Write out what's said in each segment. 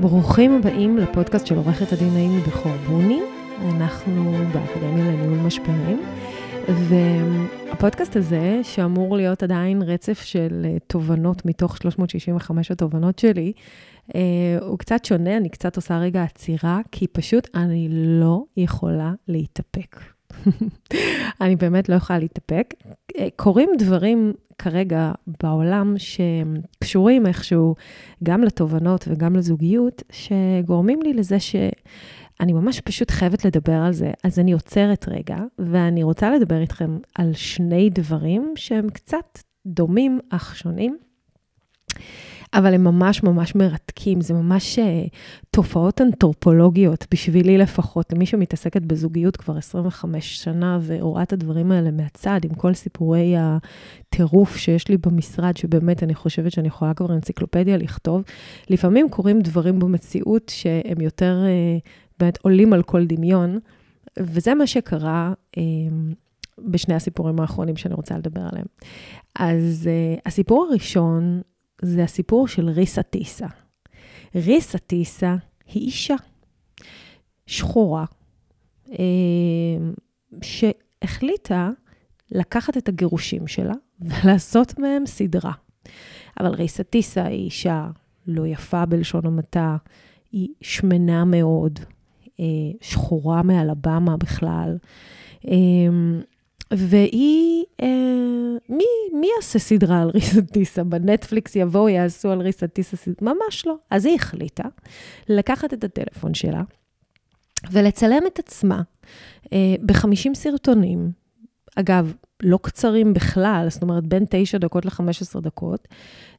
ברוכים הבאים לפודקאסט של עורכת הדין נעימי בכור בוני. אנחנו באקדמיה לניהול משברים, והפודקאסט הזה, שאמור להיות עדיין רצף של אה, תובנות מתוך 365 התובנות שלי, אה, הוא קצת שונה, אני קצת עושה רגע עצירה, כי פשוט אני לא יכולה להתאפק. אני באמת לא יכולה להתאפק. אה, קורים דברים כרגע בעולם שקשורים איכשהו גם לתובנות וגם לזוגיות, שגורמים לי לזה שאני ממש פשוט חייבת לדבר על זה. אז אני עוצרת רגע, ואני רוצה לדבר איתכם על שני דברים שהם קצת דומים אך שונים. אבל הם ממש ממש מרתקים, זה ממש uh, תופעות אנתרופולוגיות, בשבילי לפחות, למי שמתעסקת בזוגיות כבר 25 שנה ורואה את הדברים האלה מהצד, עם כל סיפורי הטירוף שיש לי במשרד, שבאמת אני חושבת שאני יכולה כבר אנציקלופדיה לכתוב. לפעמים קורים דברים במציאות שהם יותר uh, באמת עולים על כל דמיון, וזה מה שקרה. Uh, בשני הסיפורים האחרונים שאני רוצה לדבר עליהם. אז uh, הסיפור הראשון זה הסיפור של ריסה טיסה. ריסה טיסה היא אישה שחורה, אה, שהחליטה לקחת את הגירושים שלה ולעשות מהם סדרה. אבל ריסה טיסה היא אישה לא יפה בלשון המעטה, היא שמנה מאוד, אה, שחורה מאלבמה בכלל. והיא, אה, מי, מי יעשה סדרה על ריסה טיסה? בנטפליקס יבואו, יעשו על ריסה טיסה סדרה? ממש לא. אז היא החליטה לקחת את הטלפון שלה ולצלם את עצמה אה, ב-50 סרטונים. אגב, לא קצרים בכלל, זאת אומרת, בין 9 דקות ל-15 דקות,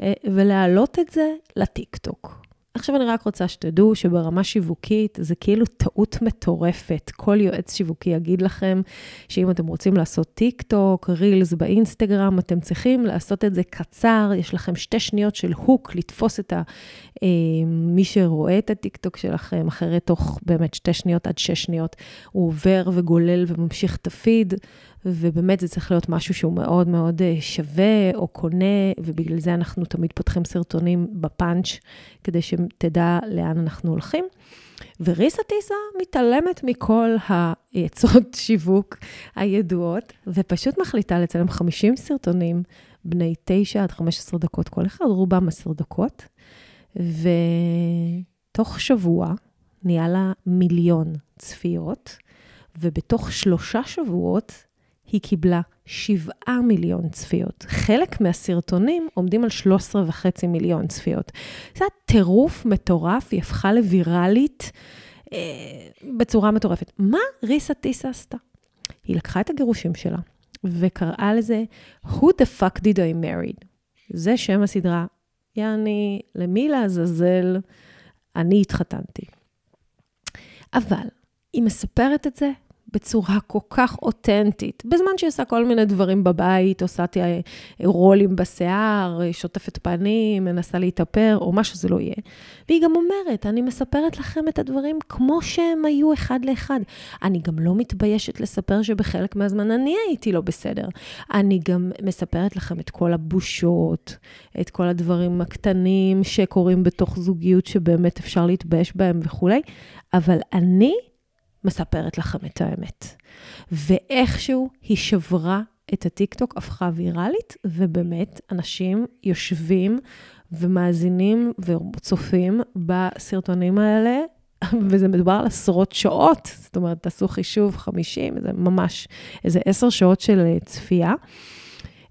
אה, ולהעלות את זה לטיקטוק. עכשיו אני רק רוצה שתדעו שברמה שיווקית זה כאילו טעות מטורפת. כל יועץ שיווקי יגיד לכם שאם אתם רוצים לעשות טיק טוק, רילס באינסטגרם, אתם צריכים לעשות את זה קצר, יש לכם שתי שניות של hook לתפוס את ה, אה, מי שרואה את הטיק טוק שלכם, אחרי תוך באמת שתי שניות עד שש שניות, הוא עובר וגולל וממשיך את הפיד. ובאמת זה צריך להיות משהו שהוא מאוד מאוד אה, שווה או קונה, ובגלל זה אנחנו תמיד פותחים סרטונים בפאנץ', כדי שתדע לאן אנחנו הולכים. וריסה טיסה מתעלמת מכל העצות שיווק הידועות, ופשוט מחליטה לצלם 50 סרטונים בני 9 עד 15 דקות כל אחד, רובם 10 דקות, ותוך שבוע נהיה לה מיליון צפיות, ובתוך שלושה שבועות היא קיבלה 7 מיליון צפיות. חלק מהסרטונים עומדים על 13.5 מיליון צפיות. זה היה טירוף מטורף, היא הפכה לוויראלית אה, בצורה מטורפת. מה ריסה טיסה עשתה? היא לקחה את הגירושים שלה וקראה לזה Who the fuck did I marry? זה שם הסדרה. יעני, למי לעזאזל אני התחתנתי. אבל היא מספרת את זה בצורה כל כך אותנטית, בזמן שהיא עושה כל מיני דברים בבית, עושה רולים בשיער, שוטפת פנים, מנסה להתאפר, או מה שזה לא יהיה. והיא גם אומרת, אני מספרת לכם את הדברים כמו שהם היו אחד לאחד. אני גם לא מתביישת לספר שבחלק מהזמן אני הייתי לא בסדר. אני גם מספרת לכם את כל הבושות, את כל הדברים הקטנים שקורים בתוך זוגיות שבאמת אפשר להתבייש בהם וכולי, אבל אני מספרת לכם את האמת. ואיכשהו היא שברה את הטיקטוק, הפכה ויראלית, ובאמת, אנשים יושבים ומאזינים וצופים בסרטונים האלה, וזה מדובר על עשרות שעות, זאת אומרת, תעשו חישוב 50, זה ממש איזה עשר שעות של צפייה.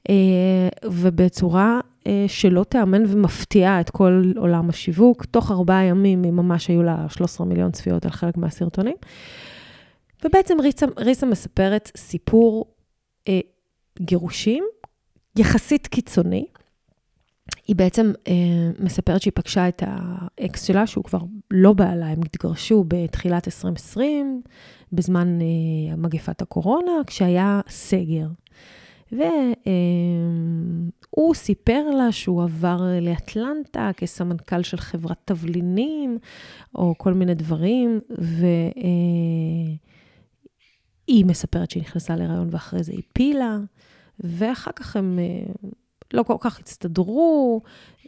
אה, ובצורה אה, שלא תיאמן ומפתיעה את כל עולם השיווק. תוך ארבעה ימים היא ממש היו לה 13 מיליון צפיות על חלק מהסרטונים. ובעצם ריסה, ריסה מספרת סיפור אה, גירושים יחסית קיצוני. היא בעצם אה, מספרת שהיא פגשה את האקס שלה, שהוא כבר לא בעלה, הם התגרשו בתחילת 2020, בזמן אה, מגפת הקורונה, כשהיה סגר. והוא אה, סיפר לה שהוא עבר לאטלנטה כסמנכ"ל של חברת תבלינים, או כל מיני דברים, והיא אה, מספרת שהיא נכנסה להיריון ואחרי זה הפילה, ואחר כך הם אה, לא כל כך הצטדרו,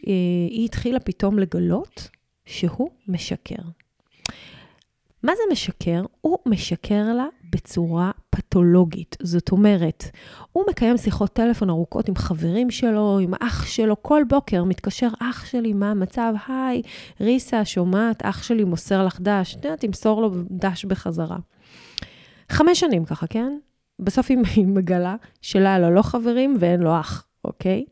אה, היא התחילה פתאום לגלות שהוא משקר. מה זה משקר? הוא משקר לה בצורה פתולוגית. זאת אומרת, הוא מקיים שיחות טלפון ארוכות עם חברים שלו, עם אח שלו, כל בוקר מתקשר, אח שלי, מה המצב? היי, ריסה, שומעת? אח שלי מוסר לך דש. תמסור לו דש בחזרה. חמש שנים ככה, כן? בסוף היא מגלה שלה לו לא חברים ואין לו אח, אוקיי?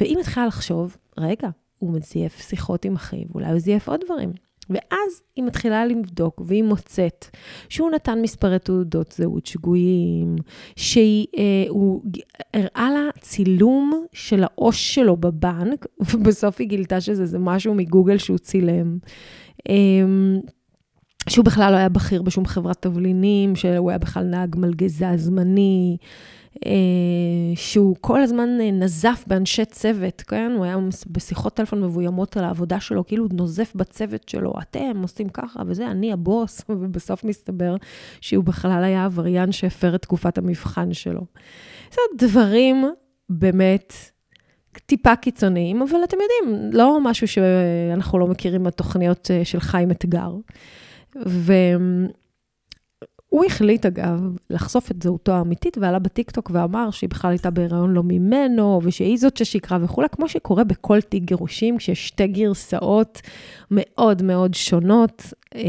והיא מתחילה לחשוב, רגע, הוא מזייף שיחות עם אחיו, אולי הוא זייף עוד דברים. ואז היא מתחילה לבדוק, והיא מוצאת שהוא נתן מספרי תעודות זהות שגויים, שהוא אה, הראה לה צילום של העו"ש שלו בבנק, ובסוף היא גילתה שזה משהו מגוגל שהוא צילם. אה, שהוא בכלל לא היה בכיר בשום חברת תבלינים, שהוא היה בכלל נהג מלגזה זמני, שהוא כל הזמן אה, נזף באנשי צוות, כן? הוא היה בשיחות טלפון מבוימות על העבודה שלו, כאילו הוא נוזף בצוות שלו, אתם עושים ככה וזה, אני הבוס, ובסוף מסתבר שהוא בכלל היה עבריין שהפר את תקופת המבחן שלו. זה דברים באמת טיפה קיצוניים, אבל אתם יודעים, לא משהו שאנחנו לא מכירים מהתוכניות אה, של חיים אתגר. והוא החליט, אגב, לחשוף את זהותו האמיתית, ועלה בטיקטוק ואמר שהיא בכלל הייתה בהיריון לא ממנו, ושהיא זאת ששיקרה וכולי, כמו שקורה בכל תיק גירושים, כשיש שתי גרסאות מאוד מאוד שונות, אה,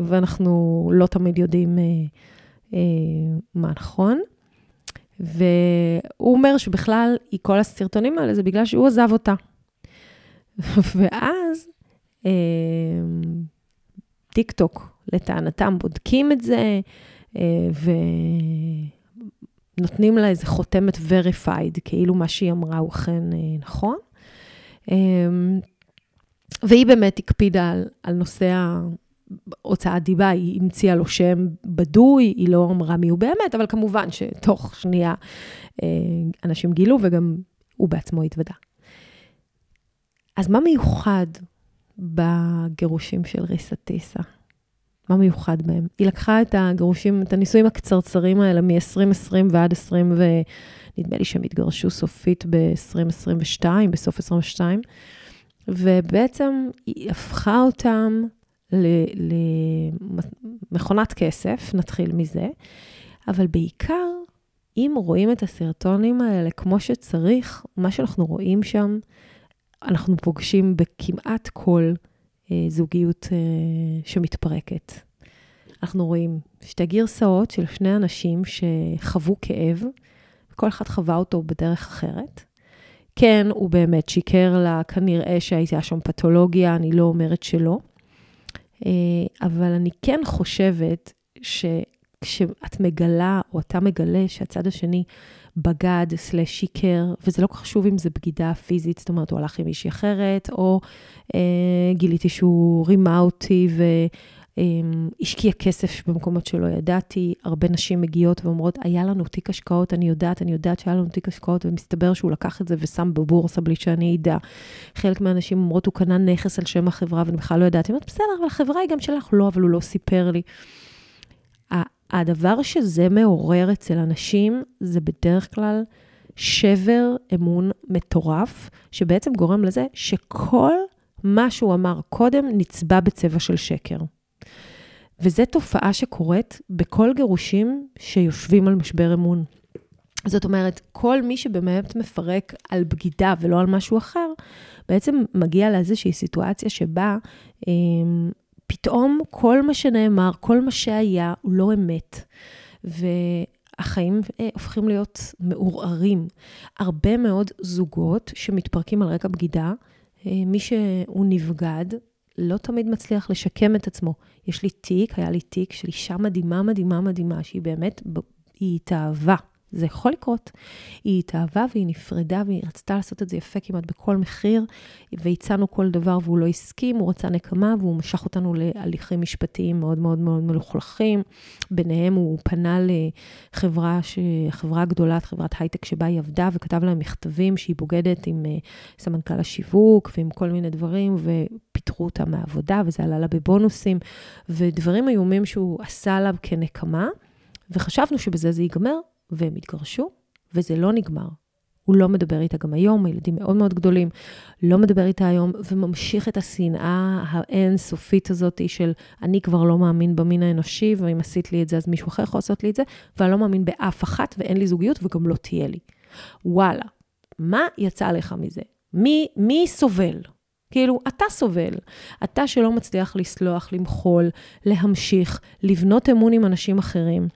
ואנחנו לא תמיד יודעים אה, אה, מה נכון. והוא אומר שבכלל, כל הסרטונים האלה זה בגלל שהוא עזב אותה. ואז טיק טוק לטענתם בודקים את זה, אה, ונותנים לה איזה חותמת verified, כאילו מה שהיא אמרה הוא אכן אה, נכון. אמ, והיא באמת הקפידה על, על נושא הוצאת דיבה, היא המציאה לו שם בדוי, היא לא אמרה מי הוא באמת, אבל כמובן שתוך שנייה אה, אנשים גילו וגם הוא בעצמו התוודה. אז מה מיוחד בגירושים של ריסה טיסה? מה מיוחד בהם? היא לקחה את הגירושים, את הנישואים הקצרצרים האלה מ-2020 ועד 20, ונדמה לי שהם התגרשו סופית ב-2022, בסוף 2022, ובעצם היא הפכה אותם למכונת כסף, נתחיל מזה, אבל בעיקר, אם רואים את הסרטונים האלה כמו שצריך, מה שאנחנו רואים שם, אנחנו פוגשים בכמעט כל זוגיות אה, שמתפרקת. אנחנו רואים שתי גרסאות של שני אנשים שחוו כאב, וכל אחד חווה אותו בדרך אחרת. כן, הוא באמת שיקר לה, כנראה שהייתה שם פתולוגיה, אני לא אומרת שלא. אה, אבל אני כן חושבת שכשאת מגלה, או אתה מגלה שהצד השני בגד, סלש שיקר, וזה לא כל כך חשוב אם זה בגידה פיזית, זאת אומרת, הוא הלך עם מישהי אחרת, או אה, גיליתי שהוא רימה אותי והשקיע אה, כסף במקומות שלא ידעתי. הרבה נשים מגיעות ואומרות, היה לנו תיק השקעות, אני יודעת, אני יודעת שהיה לנו תיק השקעות, ומסתבר שהוא לקח את זה ושם בבורסה בלי שאני אדע. חלק מהנשים אומרות, הוא קנה נכס על שם החברה ואני בכלל לא ידעתי. אני אומרת, בסדר, אבל החברה היא גם שלך. לא, אבל הוא לא סיפר לי. הדבר שזה מעורר אצל אנשים, זה בדרך כלל שבר אמון מטורף, שבעצם גורם לזה שכל מה שהוא אמר קודם נצבע בצבע של שקר. וזו תופעה שקורית בכל גירושים שיושבים על משבר אמון. זאת אומרת, כל מי שבאמת מפרק על בגידה ולא על משהו אחר, בעצם מגיע לאיזושהי סיטואציה שבה אמ, פתאום כל מה שנאמר, כל מה שהיה, הוא לא אמת. והחיים אה, הופכים להיות מעורערים. הרבה מאוד זוגות שמתפרקים על רקע בגידה, אה, מי שהוא נבגד, לא תמיד מצליח לשקם את עצמו. יש לי תיק, היה לי תיק של אישה מדהימה, מדהימה, מדהימה, שהיא באמת, היא התאהבה. זה יכול לקרות. היא התאהבה והיא נפרדה והיא רצתה לעשות את זה יפה כמעט בכל מחיר, והצענו כל דבר והוא לא הסכים, הוא רצה נקמה והוא משך אותנו להליכים משפטיים מאוד מאוד מאוד מלוכלכים. ביניהם הוא פנה לחברה ש... חברה גדולה, חברת הייטק שבה היא עבדה, וכתב להם מכתבים שהיא בוגדת עם אה, סמנכ"ל השיווק ועם כל מיני דברים, ופיטרו אותה מהעבודה, וזה עלה לה בבונוסים, ודברים איומים שהוא עשה לה כנקמה. וחשבנו שבזה זה ייגמר, והם התגרשו, וזה לא נגמר. הוא לא מדבר איתה גם היום, הילדים מאוד מאוד גדולים, לא מדבר איתה היום, וממשיך את השנאה האינסופית הזאת של אני כבר לא מאמין במין האנושי, ואם עשית לי את זה, אז מישהו אחר יכול לעשות לי את זה, ואני לא מאמין באף אחת, ואין לי זוגיות, וגם לא תהיה לי. וואלה, מה יצא לך מזה? מי, מי סובל? כאילו, אתה סובל. אתה שלא מצליח לסלוח, למחול, להמשיך, לבנות אמון עם אנשים אחרים.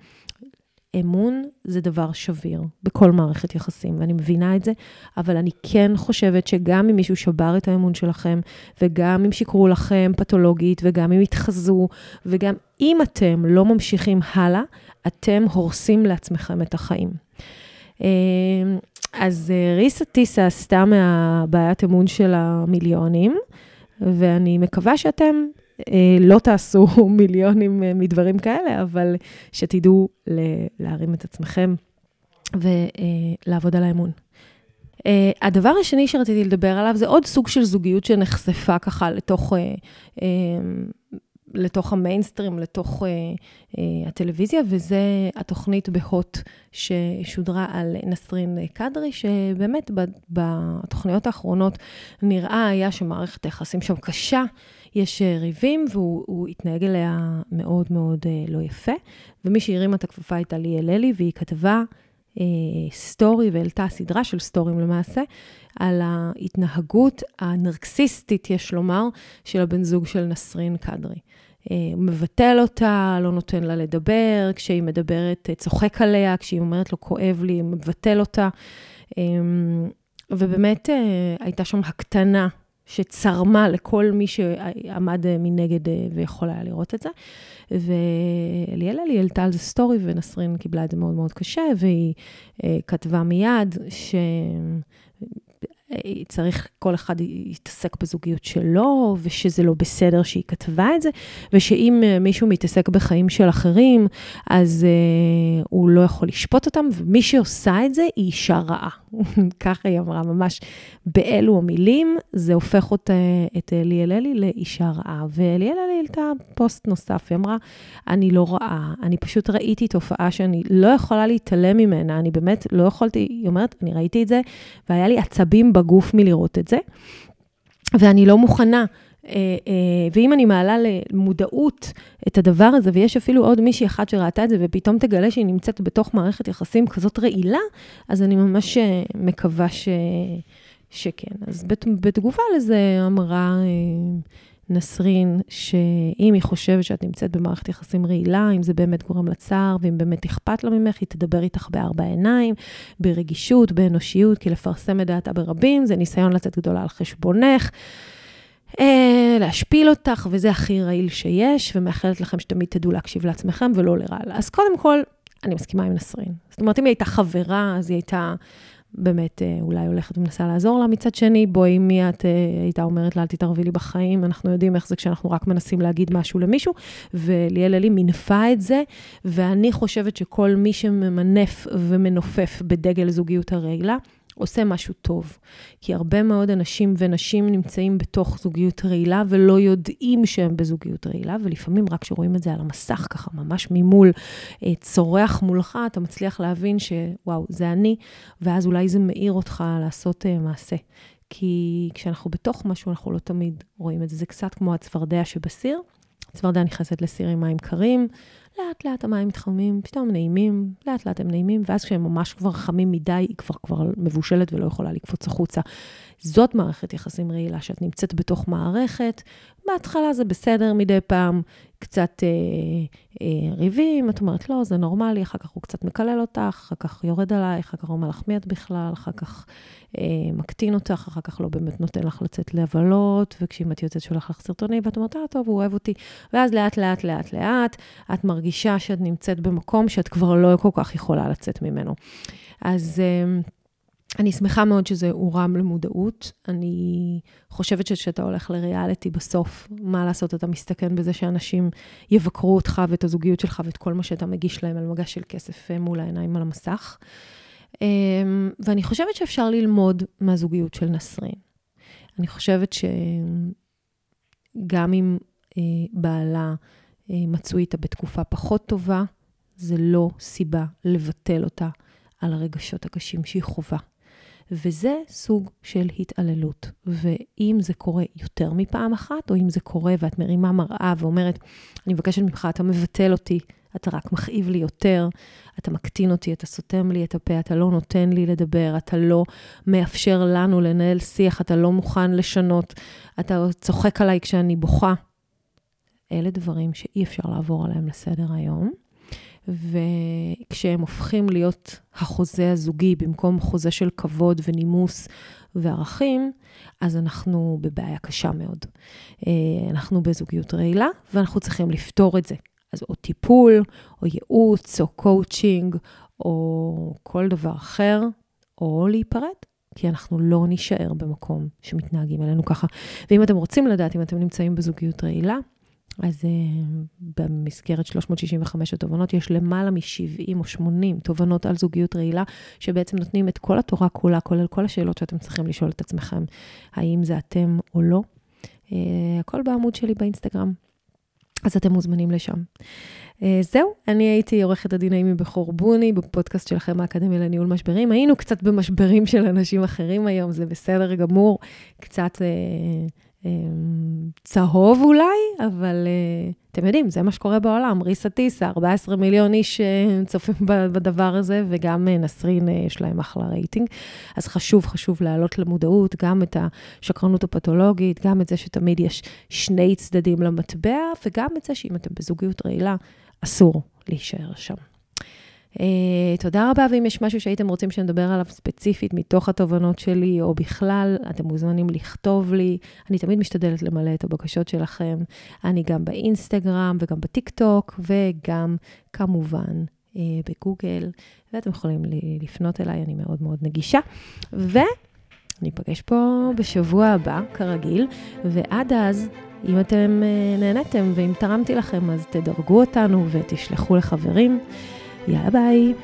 אמון זה דבר שביר בכל מערכת יחסים, ואני מבינה את זה, אבל אני כן חושבת שגם אם מישהו שבר את האמון שלכם, וגם אם שיקרו לכם פתולוגית, וגם אם התחזו, וגם אם אתם לא ממשיכים הלאה, אתם הורסים לעצמכם את החיים. אמ, אז אה, ריסה טיסה עשתה מהבעיית אמון של המיליונים, ואני מקווה שאתם לא תעשו מיליונים אה, מדברים כאלה, אבל שתדעו להרים את עצמכם ולעבוד על האמון. Uh, הדבר השני שרציתי לדבר עליו זה עוד סוג של זוגיות שנחשפה ככה לתוך, uh, uh, לתוך המיינסטרים, לתוך uh, uh, הטלוויזיה, וזה התוכנית בהוט ששודרה על נסרין קדרי, שבאמת בתוכניות האחרונות נראה היה שמערכת היחסים שם קשה, יש אה, ריבים, והוא התנהג אליה מאוד מאוד אה, לא יפה. ומי שהרימה את הכפפה הייתה ליאל אלי, והיא כתבה אה, סטורי, והעלתה סדרה של סטורים למעשה, על ההתנהגות הנרקסיסטית, יש לומר, של הבן זוג של נסרין קדרי. הוא מבטל אותה, לא נותן לה לדבר, כשהיא מדברת, צוחק עליה, כשהיא אומרת לו, כואב לי, מבטל אותה. ובאמת הייתה שם הקטנה שצרמה לכל מי שעמד אה, מנגד אה, ויכול היה לראות את זה. וליאל אלי העלתה על זה סטורי, ונסרין קיבלה את זה מאוד מאוד קשה, והיא אה, כתבה מיד ש... צריך כל אחד יתעסק בזוגיות שלו, ושזה לא בסדר שהיא כתבה את זה, ושאם אה, מישהו מתעסק בחיים של אחרים, אז uh, הוא לא יכול לשפוט אותם, ומי שעושה את זה היא אישה רעה. ככה היא אמרה, ממש באלו המילים, זה הופך אותה, את ליאל אלי לאישה רעה. וליאל אלי העלתה פוסט נוסף, היא אמרה, אני לא רעה, אני פשוט ראיתי תופעה שאני לא יכולה להתעלם ממנה, אני באמת לא יכולתי, היא אומרת, אני ראיתי את זה, והיה לי עצבים בגוף מלראות את זה, ואני לא מוכנה. אה, אה, ואם אני מעלה למודעות את הדבר הזה, ויש אפילו עוד מישהי אחת שראתה את זה, ופתאום תגלה שהיא נמצאת בתוך מערכת יחסים כזאת רעילה, אז אני ממש אה, מקווה ש... שכן. אז בתגובה לזה אמרה נסרין, שאם היא חושבת שאת נמצאת במערכת יחסים רעילה, אם זה באמת גורם לצער, ואם באמת אכפת לה ממך, היא תדבר איתך בארבע עיניים, ברגישות, באנושיות, כי לפרסם את דעתה ברבים זה ניסיון לצאת גדולה על חשבונך. אה, להשפיל אותך, וזה הכי רעיל שיש, ומאחלת לכם שתמיד תדעו להקשיב לעצמכם ולא לרעל. אז קודם כל, אני מסכימה עם נסרין. זאת אומרת, אם היא הייתה חברה, אז היא הייתה באמת אה, אולי הולכת ומנסה לעזור לה. מצד שני, בואי, מי את אה, הייתה אומרת לה, אל תתערבי לי בחיים, אנחנו יודעים איך זה כשאנחנו רק מנסים להגיד משהו למישהו, וליאל אלי מינפה את זה, ואני חושבת שכל מי שממנף ומנופף בדגל זוגיות הרעילה, עושה משהו טוב. כי הרבה מאוד אנשים ונשים נמצאים בתוך זוגיות רעילה ולא יודעים שהם בזוגיות רעילה, ולפעמים רק כשרואים את זה על המסך ככה, ממש ממול, אה, צורח מולך, אתה מצליח להבין שוואו, זה אני, ואז אולי זה מאיר אותך לעשות uh, מעשה. כי כשאנחנו בתוך משהו, אנחנו לא תמיד רואים את זה. זה קצת כמו הצפרדע שבסיר. הצפרדע נכנסת לסיר עם מים קרים, לאט לאט המים מתחממים, פתאום נעימים, לאט לאט הם נעימים, ואז כשהם ממש כבר חמים מדי, היא כבר כבר מבושלת ולא יכולה לקפוץ החוצה. זאת מערכת יחסים רעילה, שאת נמצאת בתוך מערכת, בהתחלה זה בסדר מדי פעם, קצת אה, אה, ריבים, את אומרת, לא, זה נורמלי, אחר כך הוא קצת מקלל אותך, אחר כך יורד עלייך, אחר כך אומר לך מי את בכלל, אחר כך אה, מקטין אותך, אחר כך לא באמת נותן לך לצאת לבלות, וכשאם את יוצאת שולח לך סרטונים, ואת אומרת, אה, טוב, הוא אוהב אותי. ואז לאט, לאט, לאט, לאט, את מרגישה שאת נמצאת במקום שאת כבר לא כל כך יכולה לצאת ממנו. אז... אה, אני שמחה מאוד שזה הורם למודעות. אני חושבת שכשאתה הולך לריאליטי בסוף, מה לעשות, אתה מסתכן בזה שאנשים יבקרו אותך ואת הזוגיות שלך ואת כל מה שאתה מגיש להם על מגש של כסף אה, מול העיניים על המסך. אמ, ואני חושבת שאפשר ללמוד מהזוגיות של נסרין. אני חושבת שגם אם אה, בעלה אה, מצוי איתה בתקופה פחות טובה, זה לא סיבה לבטל אותה על הרגשות הקשים שהיא חווה. וזה סוג של התעללות. ואם זה קורה יותר מפעם אחת, או אם זה קורה ואת מרימה מראה ואומרת, אני מבקשת ממך, אתה מבטל אותי, אתה רק מכאיב לי יותר, אתה מקטין אותי, אתה סותם לי את הפה, אתה לא נותן לי לדבר, אתה לא מאפשר לנו לנהל שיח, אתה לא מוכן לשנות, אתה צוחק עליי כשאני בוכה. אלה דברים שאי אפשר לעבור עליהם לסדר היום. וכשהם הופכים להיות החוזה הזוגי במקום חוזה של כבוד ונימוס וערכים, אז אנחנו בבעיה קשה מאוד. אה, אנחנו בזוגיות רעילה, ואנחנו צריכים לפתור את זה. אז או טיפול, או ייעוץ, או קואוצ'ינג, או כל דבר אחר, או להיפרד. כי אנחנו לא נישאר במקום שמתנהגים אלינו ככה. ואם אתם רוצים לדעת אם אתם נמצאים בזוגיות רעילה, אז אה, במסגרת 365 התובנות יש למעלה מ-70 או 80 תובנות על זוגיות רעילה, שבעצם נותנים את כל התורה כולה, כולל כל השאלות שאתם צריכים לשאול את עצמכם, האם זה אתם או לא. Uh, הכל בעמוד שלי באינסטגרם, אז אתם מוזמנים לשם. Uh, זהו, אני הייתי עורכת הדין האימי בכור בוני, בפודקאסט שלכם האקדמיה לניהול משברים. היינו קצת במשברים של אנשים אחרים היום, זה בסדר גמור. קצת... Uh, צהוב אולי, אבל אה, אתם יודעים, זה מה שקורה בעולם. ריסה טיסה, 14 מיליון איש אה, צופים בדבר הזה, וגם אה, נסרין יש להם אחלה רייטינג. אז חשוב, חשוב להעלות למודעות גם את השקרנות הפתולוגית, גם את זה שתמיד יש שני צדדים למטבע, וגם את זה שאם אתם בזוגיות רעילה, אסור להישאר שם. Uh, תודה רבה, ואם יש משהו שהייתם רוצים שנדבר עליו ספציפית מתוך התובנות שלי, או בכלל, אתם מוזמנים לכתוב לי. אני תמיד משתדלת למלא את הבקשות שלכם. אני גם באינסטגרם וגם בטיק טוק, וגם כמובן uh, בגוגל, ואתם יכולים לפנות אליי, אני מאוד מאוד נגישה. ו... ניפגש פה בשבוע הבא, כרגיל, ועד אז, אם אתם uh, נהניתם ואם תרמתי לכם, אז תדרגו אותנו ותשלחו לחברים. יאללה ביי.